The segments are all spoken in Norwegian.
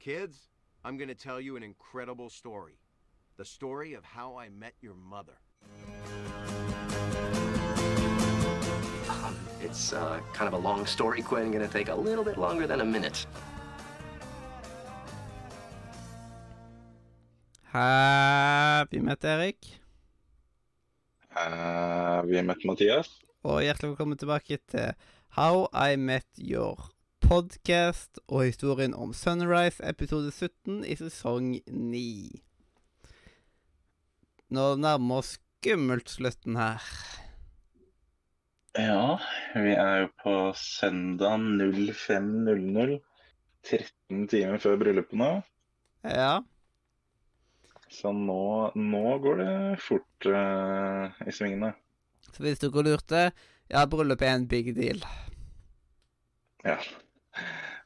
Kids, I'm going to tell you an incredible story. The story of how I met your mother. Um, it's uh, kind of a long story, Quinn. Gonna take a little bit longer than a minute. Har vi møtt Erik? Eh, vi har møtt Mathias. Og hjertelig velkommen tilbake til How I Met Your Podcast og historien om Sunrise, episode 17 i sesong 9. Nå nærmer oss skummelt slutten her. Ja, vi er jo på søndag 05.00. 13 timer før bryllupet nå. Ja. Så nå, nå går det fort uh, i svingene. Så hvis dere lurte, ja, bryllup er en big deal. Ja.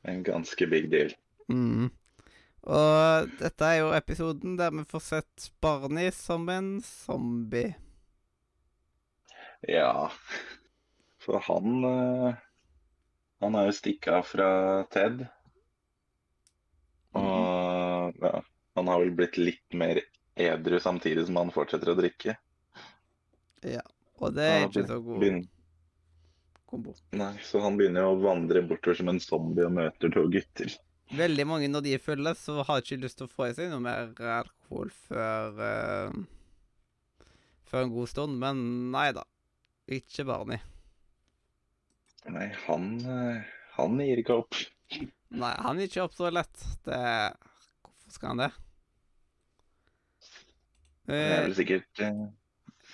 En ganske big deal. Mm. Og dette er jo episoden der vi får sett Barney som en zombie. Ja. For han eh, Han er jo stikket av fra Ted. Og ja, han har vel blitt litt mer edru samtidig som han fortsetter å drikke. Ja. Og det er ikke så god kombo. Nei, så han begynner jo å vandre bortover som en zombie og møter to gutter. Veldig mange når de er fulle, så har ikke lyst til å få i seg noe mer alkohol før uh, Før en god stund, men nei da. Ikke Barney. Nei, han, eh, han gir ikke opp. Nei, han gir ikke opp så lett. Det Hvorfor skal han det? Det er Eh, vel sikkert eh,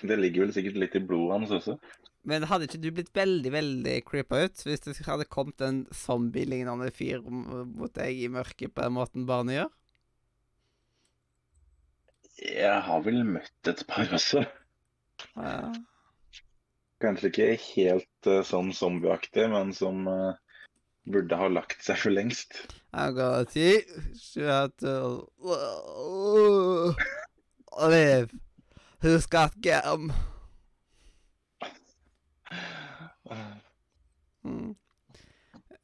Det ligger vel sikkert litt i blodet hans også. Men hadde ikke du blitt veldig, veldig creepa ut hvis det hadde kommet en zombie-lignende fyr mot deg i mørket på den måten barnet gjør? Jeg har vel møtt et par også. Ja. Kanskje ikke helt uh, sånn zombieaktig, men som uh, burde ha lagt seg for lengst. Jeg går to live. Who's got gum? Mm.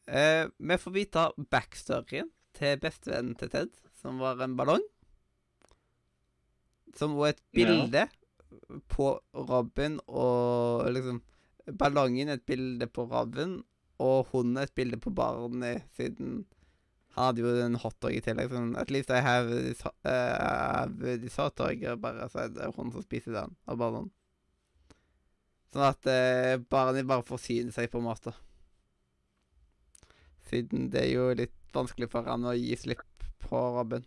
Eh, vi får vite backstoryen til bestevennen til Ted, som var en ballong. Som var et Ja. bilde på Robin og liksom Ballongen et bilde på Robin, og hunden et bilde på barnet, siden han hadde jo en hotdog i tillegg. Sånn, At least I have this, uh, this hotdog. Og bare så er det hun som spiser den, av. Sånn at eh, barnet bare forsyner seg, på en måte. Siden det er jo litt vanskelig for han å gi slipp på Robin.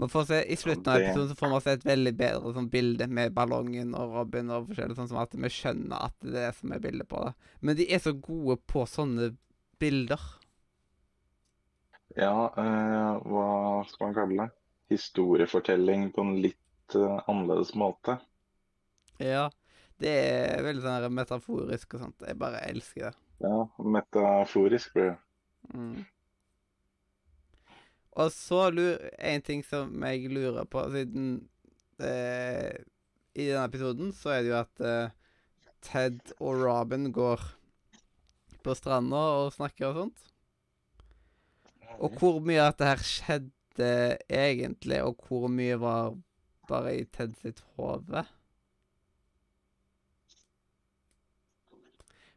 Man får se, I slutten av episoden så får man se et veldig bedre sånn bilde med ballongen og Robin og forskjellig, sånn som at vi skjønner at det er det som er bildet på det. Men de er så gode på sånne bilder. Ja, eh, hva skal man kalle det? Historiefortelling på en litt eh, annerledes måte. Ja. Det er veldig sånn her metaforisk og sånt. Jeg bare elsker det. Ja, metaforisk blir det. Mm. Og så lur, en ting som jeg lurer på, siden eh, I denne episoden så er det jo at eh, Ted og Robin går på stranda og snakker og sånt. Og hvor mye av dette her skjedde egentlig, og hvor mye var bare i Ted sitt hode?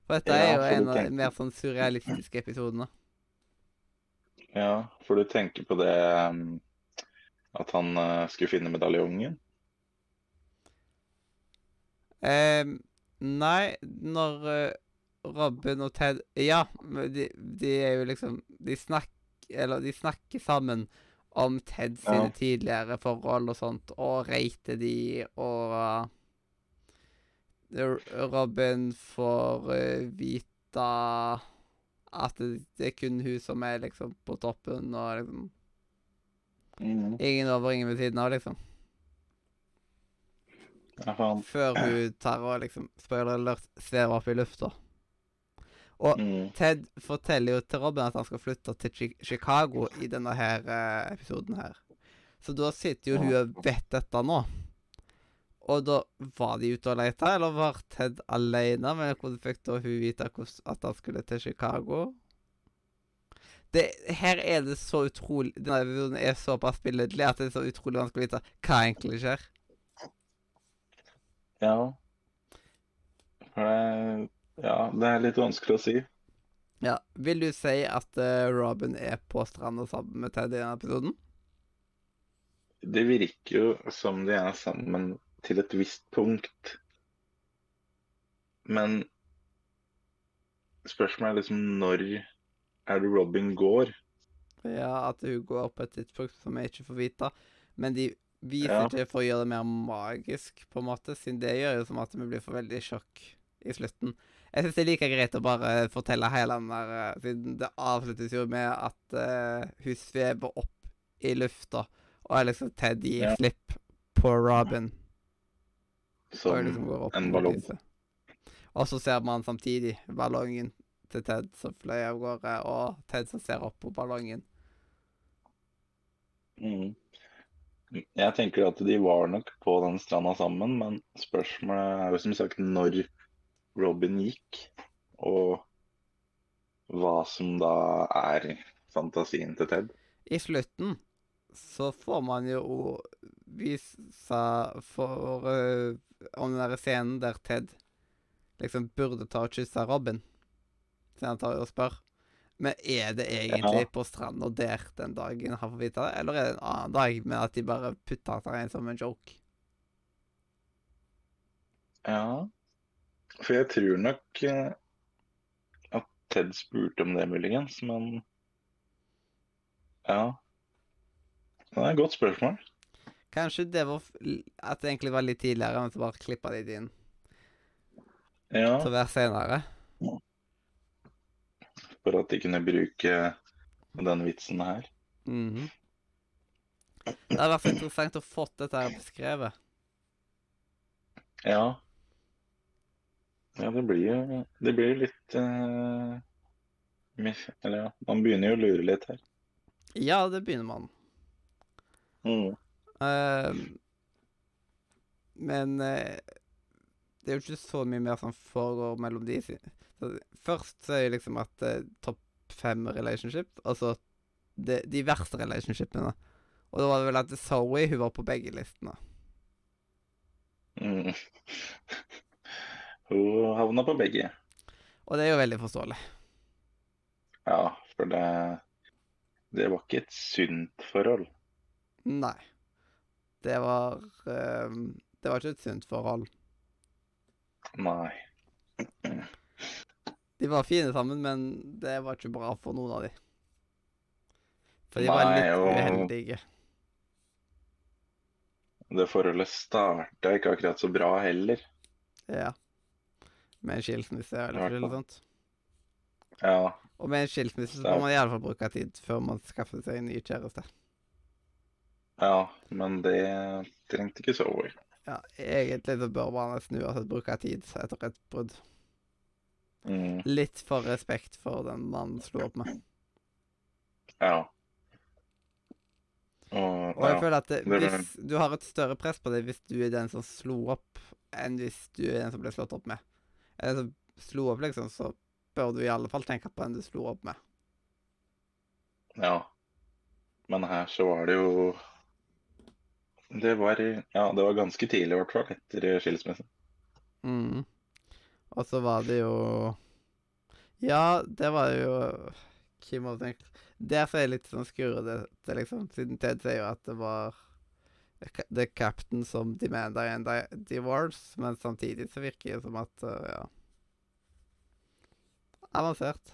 For dette er jo en av de mer sånn surrealistiske episodene. Ja, for du tenker på det um, at han eh, skulle finne medaljongen? Ehm, nei, når eh, Robin og Ted Ja, de, de er jo liksom De snakker Eller de snakker sammen om Ted sine Ja. tidligere forhold og sånt, og rater de, og eh, Robin får eh, vite at det, er kun hun som er liksom på toppen, og liksom mm. Ingen over, ingen ved siden av, liksom. Før hun tar og liksom spoiler alert ser opp i lufta. Og mm. Ted forteller jo til Robin at han skal flytte til Chicago i denne her eh, episoden her. Så da sitter jo hun og vet dette nå. Og da var de ute og leita, eller var Ted alene? Men hvordan fikk da hun vite at han skulle til Chicago? det, Her er det så utrolig Denne episoden er såpass billedlig at det er så utrolig vanskelig å vite hva egentlig skjer. Ja. Ja, det er litt vanskelig å si. Ja, Vil du si at eh, Robin er på stranda sammen med Ted i denne episoden? Det virker jo som de er sammen til et visst punkt. Men spørsmålet er liksom når er det Robin går? Ja, at hun går på et tidspunkt som vi ikke får vite. Men de viser Ja. ikke for å gjøre det mer magisk, på en måte, siden det gjør jo som at vi blir for veldig sjokk i slutten. Jeg syns det er like greit å bare fortelle hele den der eh, Siden det avsluttes jo med at uh, hun svever opp i lufta, og er liksom Ted gir Ja. slipp på Robin. Som liksom en ballong. Og så ser man samtidig ballongen til Ted som fløy av gårde, og Ted som ser opp på ballongen. Mm. Jeg tenker at de var nok på den stranda sammen, men spørsmålet er jo som sagt når Robin gikk, og hva som da er fantasien til Ted. I slutten så får man jo vise for øh, om den der scenen der Ted liksom burde ta og kysse Robin. Siden han tar og spør. Men er det egentlig Ja. på stranda der den dagen han får vite det, eller er det en annen dag, men at de bare putter det inn som en joke? Ja, for jeg tror nok eh, at Ted spurte om det muligens, men ja. Det er et godt spørsmål. Kanskje det var at det egentlig var litt tidligere, men så bare klippa de det inn Ja, til å være senere. for at de kunne bruke den vitsen her. Mhm. Det hadde vært interessant å få dette her beskrevet. Ja. Ja, det blir jo Det blir litt uh, Eller ja, man begynner jo å lure litt her. Ja, det begynner man. Mm. Ehm, men eh, det er jo ikke så mye mer som foregår mellom de. Så først så er det liksom at eh, topp fem relationship, altså de, de verste relationshipene. Og da var det vel at Zoe hun var på begge listene. Mm. Hun havna på begge. Og det er jo veldig forståelig. Ja, for det Det var ikke et sunt forhold. Nei. Det var ehm, Det var ikke et sunt forhold. Nei. De var fine sammen, men det var ikke bra for noen av de. For de var litt og- uheldige. Det forholdet starta ikke akkurat så bra heller. Ja. Med en skilsmisse eller noe sånt. Ja. Og med en skilsmisse så må man iallfall bruke tid før man skaffer seg en ny kjæreste. Ja, men det trengte ikke Zoe. Ja, egentlig så bør man nesten uansett bruke tid etter et brudd. Mm. Litt for respekt for den man slo opp med. Ja. Og, Og jeg ja. føler at det, er- hvis du har et større press på deg hvis du er den som slo opp, enn hvis du er den som ble slått opp med. Eller som slo opp, liksom, så bør du i alle fall tenke på den du slo opp med. ja. Men her så var det jo Det var Ja, det var ganske tidlig, i hvert fall, etter skilsmissen. Mm. Og så var det jo Ja, det var jo Kim hadde tenkt Der så er det litt sånn skurrete, liksom, siden Ted sier jo at det var The Captain som demanda en di- divorce, men samtidig så virker det som at uh, Ja. Avansert.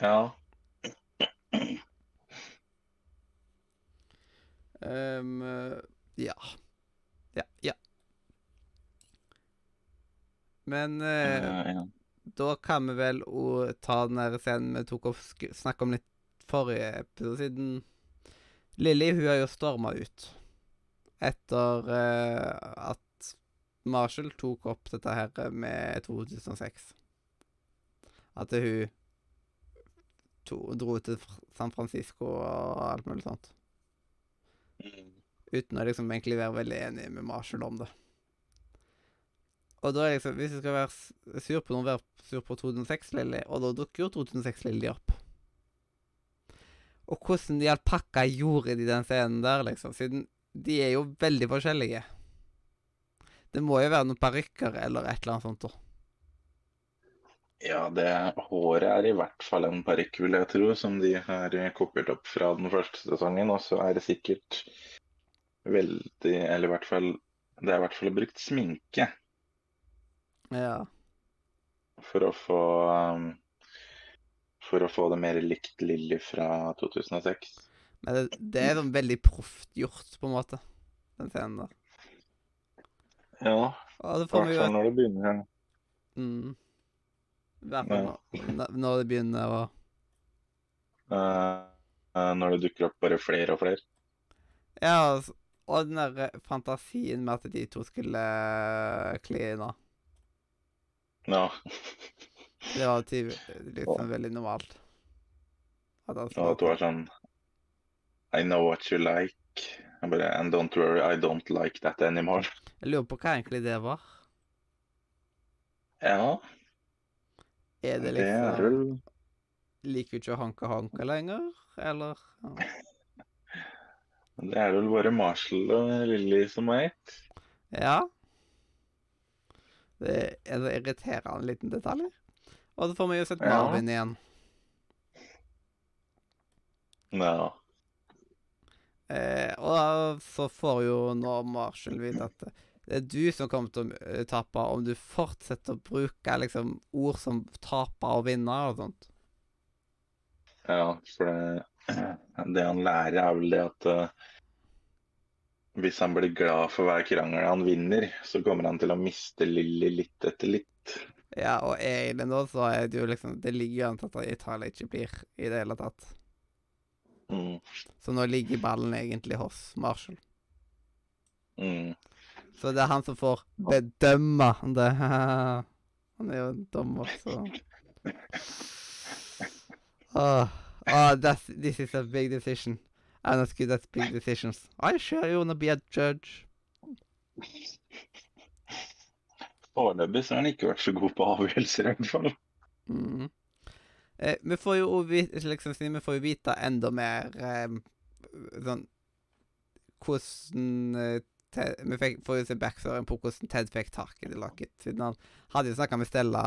Ja. Eh, ja. Ja, ja. Men eh, ja, ja. Da kan vi vel òg ta den der scenen vi tok opp sk- om litt forrige episode, siden Lilly hun har jo storma ut etter eh, at Marshall tok opp dette her med 2006. At hun to, dro til San Francisco og alt mulig sånt. Uten å liksom egentlig være veldig enig med Marshall om det. Og da er liksom, hvis du skal være sur på noen, vær sur på 2006-Lilly, og da dukker jo 2006-Lilly opp. Og hvordan de alpakka gjorde de den scenen der, liksom. Siden de er jo veldig forskjellige. Det må jo være noen parykker eller et eller annet sånt. da. Ja, det håret er i hvert fall en parykk, vil jeg tro, som de har kopiert opp fra den første sesongen. Og så er det sikkert veldig Eller i hvert fall Det er i hvert fall brukt sminke Ja. for å få For å få det mer likt Lilly fra 2006. Men det, det er sånn veldig proft gjort, på en måte, den scenen der. Ja, i hvert fall når det begynner. mm, I hvert fall nå, når- det begynner å eh, eh, når det dukker opp bare flere og flere. Ja, altså, og den der eh, fantasien med at de to skulle kline. Ja, Det var tyv, liksom veldig normalt. At han ja, at det var sånn I know what you like. Bare, And don't worry, I don't like that anymore. Jeg lurer på hva egentlig det var. Ja, Er det liksom Liker du ikke å hanke-hanke lenger, eller? Ja. Det er vel bare Marshall og Lilly som har gitt. ja. Det er en irriterende liten detalj. Og så får vi jo sett Ja. Marvin igjen. Ja. Eh, og så får jo nå Marshall vite at det er du som kommer til å eh, tape om du fortsetter å bruke liksom ord som taper og vinner og sånt. Ja, for det, det han lærer, er vel det at uh, hvis han blir glad for hver krangel han vinner, så kommer han til å miste Lilly litt etter litt. Ja, og egentlig nå så er det jo liksom Det ligger jo an til at Italia ikke blir i det hele tatt. Mm. Så nå ligger ballen egentlig hos Marshall. Mm. Så det er han som får bedømme det. Han er jo en dommer, så oh, oh, that's, This is a big decision. I'm not good at big decisions. I sure you wanna be a judge? Foreløpig så har han ikke vært så god på avgjørelser, i hvert fall. Mm. Eh, vi får jo vite, liksom, vi får jo vite enda mer eh, sånn Hvordan eh, Ted, Vi fikk, får jo se backstoryen på hvordan Ted fikk tak i det lokket. Siden han hadde jo snakka med Stella,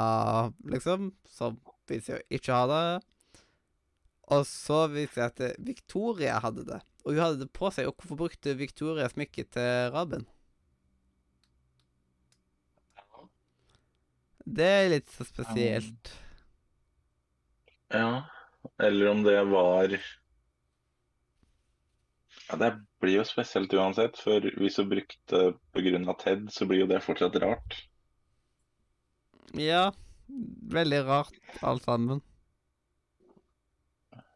liksom, som viser jo ikke å ha det. Og så viser det at eh, Victoria hadde det. Og hun hadde det på seg. Og hvorfor brukte Victoria smykket til Robin? Det er litt så spesielt. Ja, eller om det var Ja, det blir jo spesielt uansett, for hvis hun brukte pga. Ted, så blir jo det fortsatt rart. Ja, veldig rart alt sammen.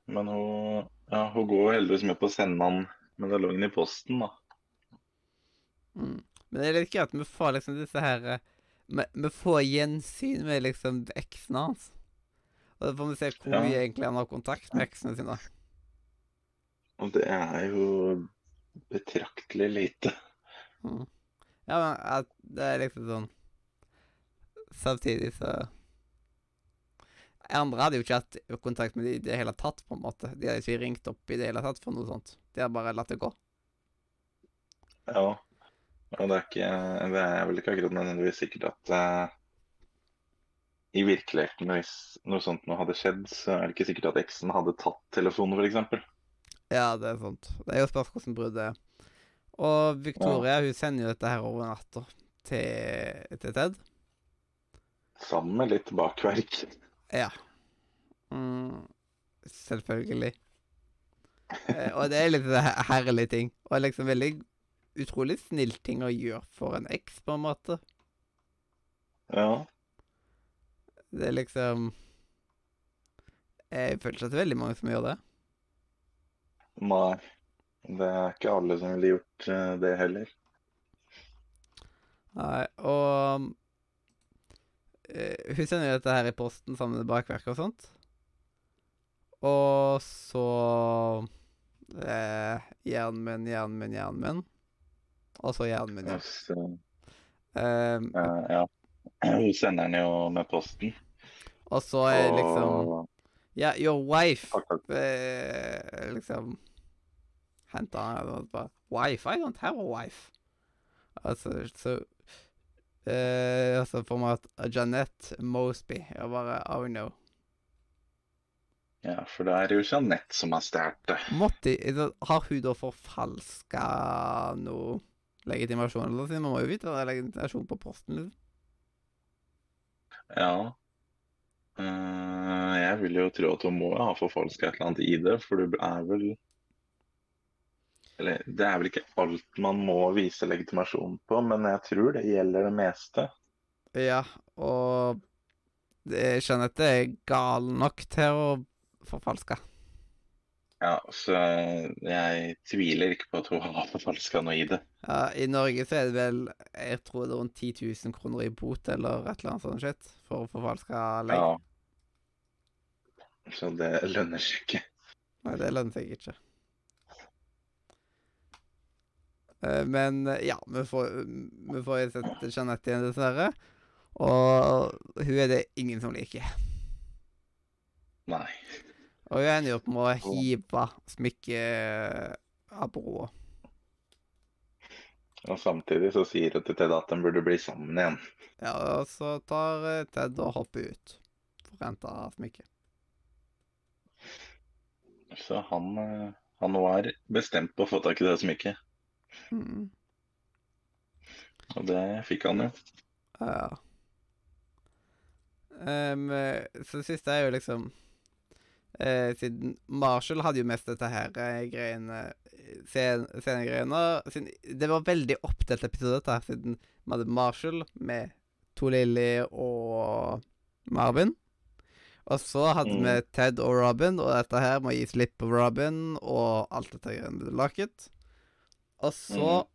Men hun, ja, hun går jo heldigvis med på å sende han medaljongen i posten, da. Mm. Men det er litt gøy at vi får liksom disse her eh, Vi, vi får gjensyn med liksom eksene hans. Og da får vi se hvor Ja. mye egentlig han har kontakt med eksene sine. Og det er jo betraktelig lite. Mm. Ja, men det er liksom sånn Samtidig så Andre hadde jo ikke hatt kontakt med de i det hele tatt, på en måte. De hadde ikke ringt opp i det hele tatt for noe sånt. De hadde bare latt det gå. Ja. Og det er ikke Det er vel ikke akkurat nødvendigvis sikkert at uh, i virkeligheten, hvis noe sånt nå hadde skjedd, så er det ikke sikkert at eksen hadde tatt telefonen, f.eks. Ja, det er sant. Det er jo spørs hvordan bruddet er. Og Victoria hun sender jo dette her over natta til, til Ted. Sammen med litt bakverk. Ja. Mm, selvfølgelig. Eh, og det er litt herlige ting. Og liksom veldig utrolig snill ting å gjøre for en eks, på en måte. Ja. Det er liksom Jeg føler ikke at det er veldig mange som gjør det. Nei. Det er ikke alle som ville gjort eh, det heller. Nei, og eh, Hun sender jo dette her i posten sammen med bakverk og sånt. Og så eh, min, jern min. Og så jernmenn, ja. Så, Eh, eh, ja. Hun sender den jo med posten. og så er liksom Ja, your wife Takk, takk. eh, liksom henta han og bare Wife? I don't have a wife. Altså, så eh, Altså for meg at Jeanette Mosby Jeg bare Oh no. Ja, for det er jo Jeanette som har stjålet det. Måtte, har hun da forfalska noe legitimasjon? Eller man må jo vite hva det er legitimasjon på posten. liksom. Ja. Eh, jeg vil jo tro at hun må ha forfalska et eller annet i det, for du er vel Eller det er vel ikke alt man må vise legitimasjon på, men jeg tror det gjelder det meste. Ja, og jeg skjønner at det- er gal nok til å forfalske. Ja, så jeg tviler ikke på at hun har forfalska noe i det. Ja, I Norge så er det vel jeg tror det er rundt 10 000 kroner i bot eller et eller annet sånt shit for å forfalske legg. Ja. Så det lønner seg ikke. Nei, det lønner seg ikke. Eh, Men eh, ja, vi får, vi får sett Jeanette igjen, dessverre. Og hun er det ingen som liker. Nei. Og hun ender jo opp med å hive smykket av broa. Og samtidig så sier hun til Ted at de burde bli sammen igjen. Ja, og så tar eh, Ted og hopper ut for å hente smykket. Så han, eh, han var bestemt på å få tak i det smykket. Mm. Og det fikk han jo. Ja. Eh, så det siste er jo liksom eh, Siden Marshall hadde jo mest dette her eh, greiene scen- Scenegreiene Det var veldig oppdelt episode, dette siden vi hadde Marshall med to Lilly og Marvin. Og så hadde Mm. vi Ted og Robin, og dette her må gi slipp på Robin og alt dette greiene laket. Og så Mm.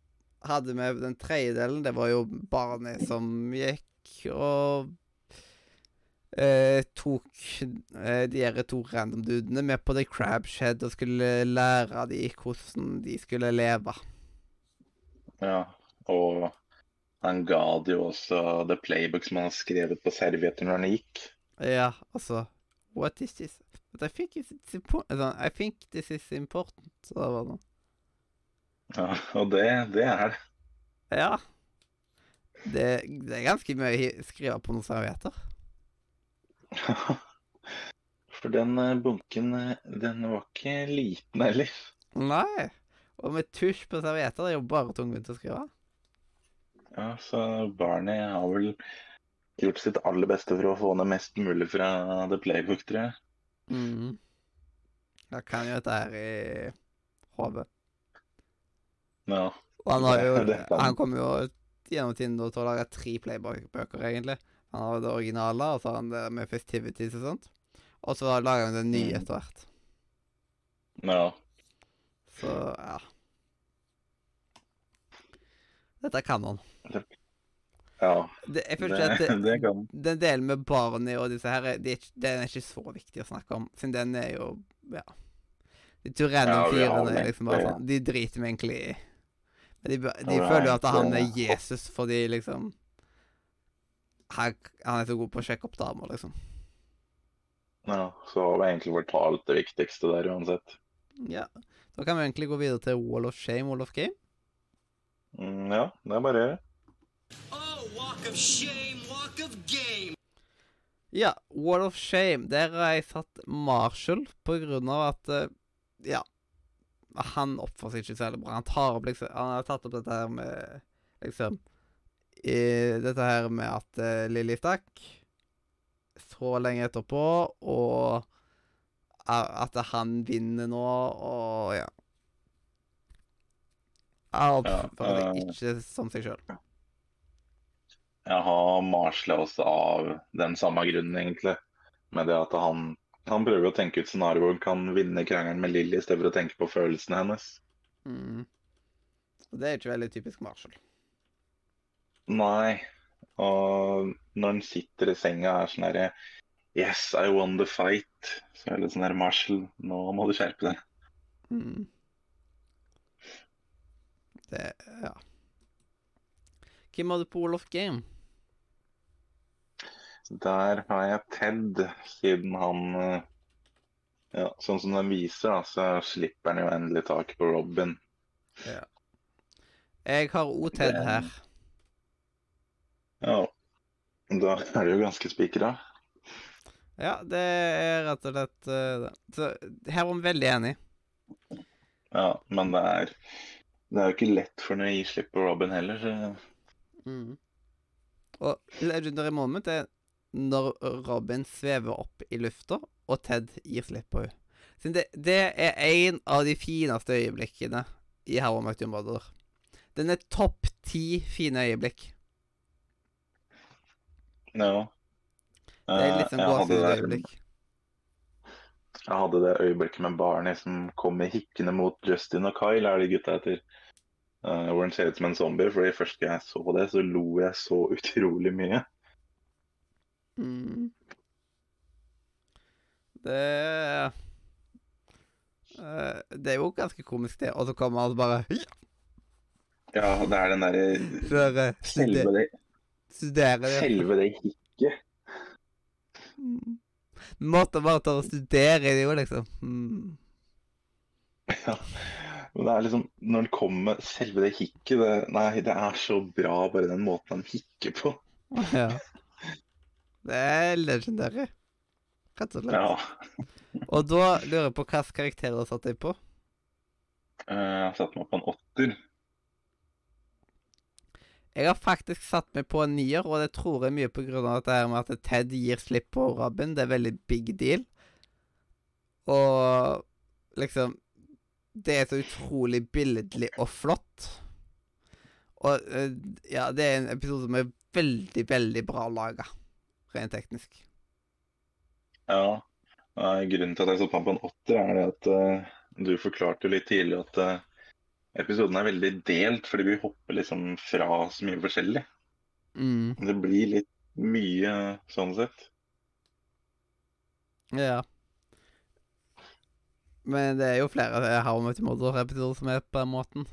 hadde vi den tredje delen, det var jo barnet som gikk og eh, tok eh, de her to random-dudene med på The Crab Shed og skulle lære de hvordan de skulle leve. Ja, og han ga det jo også The Playbook som han har skrevet på servietter når han gikk. Ja, altså What is this? But I think it's, important. Sånn, I think this is important. Så det var sånn. Ja, og det, det er det. Ja. Det, det er ganske mye å skrive på noen servietter. For den eh, bunken, eh, den var ikke liten heller. Nei. Og med tusj på servietter det er jo bare tungvint å skrive. Ja, så barnet har vel gjort sitt aller beste for å få ned mest mulig fra The Playbook, tror jeg. Mm. Jeg kan jo dette her i hodet. Ja, Og han har jo Han kommer jo gjennom tiden til å lage tre Playbook-bøker, egentlig. Han har det originale, og så har han det med Festivities og sånt. Og så lager han det nye Mm. etter hvert. ja. Så ja. Dette kan han. ja Det, jeg føler ikke at det, det den delen med barnet og disse her, det er den er ikke så viktig å snakke om, siden den er jo Ja. De random Ja, er liksom bare sånn De driter meg egentlig i. Men de, de Ja, føler jo at han er Jesus fordi liksom han, han er så god på å sjekke opp damer, liksom. Ja, så har vi egentlig fortalt det viktigste der uansett. Ja. Da kan vi egentlig gå videre til Wall of Shame, Wall of Game. Mm, ja, det er bare. Oh, walk of shame, walk of game. Ja, Wall of Shame. Der har jeg satt Marshall på grunn av at eh, Ja. Han oppfører seg ikke særlig bra. Han tar opp liksom Han har tatt opp dette her med Liksom i, Dette her med at uh, Lilly stakk så lenge etterpå, og at han vinner nå, og ja. Jeg oppfører seg eh, ikke som seg sjøl. Jeg har marsla også av den samme grunnen, egentlig. Med det at han, han prøver å tenke ut scenario hvor han kan vinne krangelen med Lilly i stedet for å tenke på følelsene hennes. Mm. Det er ikke veldig typisk Marshall. Nei. Og når han sitter i senga og er sånn herre Yes, I won the fight. Så er det litt sånn herre Marshall, nå må du skjerpe deg. Mm. Det Ja. Hvem har du på Wall of Game? Der har jeg Ted, siden han eh, Ja, sånn som den viser, da, så slipper han jo endelig tak på Robin. Jeg har O-Ted her. Ja, da er det jo ganske spikra. Ja, det er rett og slett eh, det. Så her var vi veldig enig. Ja, men det er, det er jo ikke lett for noe å gi slipp på Robin heller, så Mm. Og legendary moment er når Robin svever opp i lufta, og Ted gir slipp på henne. Det, det er en av de fineste øyeblikkene i How I Met Your Mother. Den er topp ti fine øyeblikk. Ja. Det er Eh, litt sånn gåsehudøyeblikk. Jeg hadde det øyeblikket med Barney som kommer hikkende mot Justin og Kyle, er de gutta heter. Uh, hvor han ser ut som en zombie. fordi Først jeg så det, så lo jeg så utrolig mye. Mm. Det uh, Det er jo ganske komisk, det. Og så kommer han bare Ja, det er den derre Bare Selve det, studerer det. selve det hikket. Mm. Måtte bare ta og studere det jo, liksom. Mm. Ja. Men det er liksom Når det kommer selve det hikket det, Nei, det er så bra, bare den måten de hikker på. Ja. Det er legendary. Rett og slett. Ja. Og da lurer jeg på hvilke karakterer du satte deg på. Eh, Jeg satte meg på en åtter. Jeg har faktisk satt meg på en nier, og det tror jeg mye på grunn av dette her med at Ted gir slipp på Robin. Det er veldig big deal. Og liksom Det er så utrolig billedlig og flott. Og eh, ja, det er en episode som er veldig, veldig bra laga. Rent teknisk. Ja. Grunnen til at jeg satte meg på en åtter, er det at uh, du forklarte litt tidlig at eh, episoden er veldig delt, fordi vi hopper liksom fra så mye forskjellig. Mm. Det blir litt mye sånn sett. Ja. Men det er jo flere How Your Mother-episoder som er på den måten.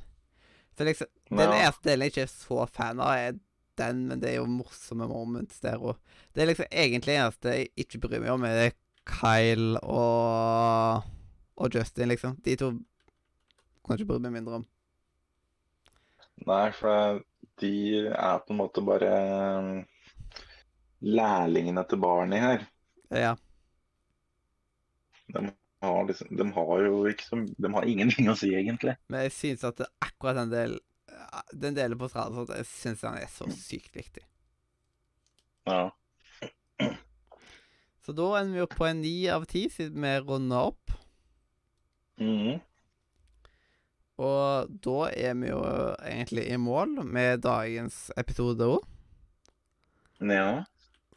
Så liksom Den Ja. eneste delen jeg ikke er så fan av, er den, men det er jo morsomme moments der òg. Det er liksom egentlig det eneste jeg ikke bryr meg om, er Kyle og og Justin, liksom. De to kan ikke bry meg mindre om. Nei, for de er på en måte bare eh, lærlingene til Barney her. Ja. De har, liksom, de har jo så De har ingenting å si, egentlig. Men jeg syns at akkurat den delen Den delen på sånn, jeg syns den er så sykt viktig. Ja. Så da ender vi opp på en ni av ti, siden vi runder opp. Mhm. Og da er vi jo egentlig i mål med dagens episode òg. ja.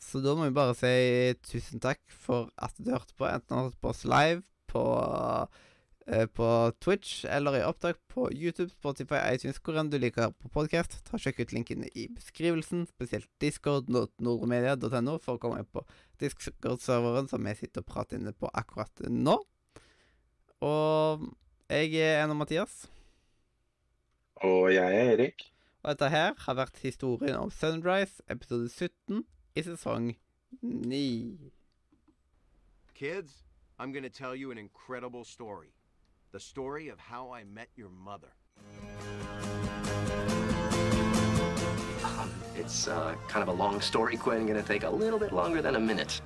Så da må vi bare si tusen takk for at du hørte på. Enten du har hørt på oss live på, eh, på Twitch eller i opptak på YouTube, Spotify, iTunes, hvor enn du liker på podkast. Ta Sjekk ut linkene i beskrivelsen, spesielt discord.nordmedia.no, for å komme inn på Discord-serveren som vi sitter og prater inne på akkurat nå. Og jeg er Eno Mathias. Og jeg er Erik. Og dette her har vært historien om Sunrise, episode 17 i sesong 9. Kids, I'm going to tell you an incredible story. The story of how I met your mother. Um, it's uh, kind of a long story, Quinn. Gonna take a little bit longer than a minute.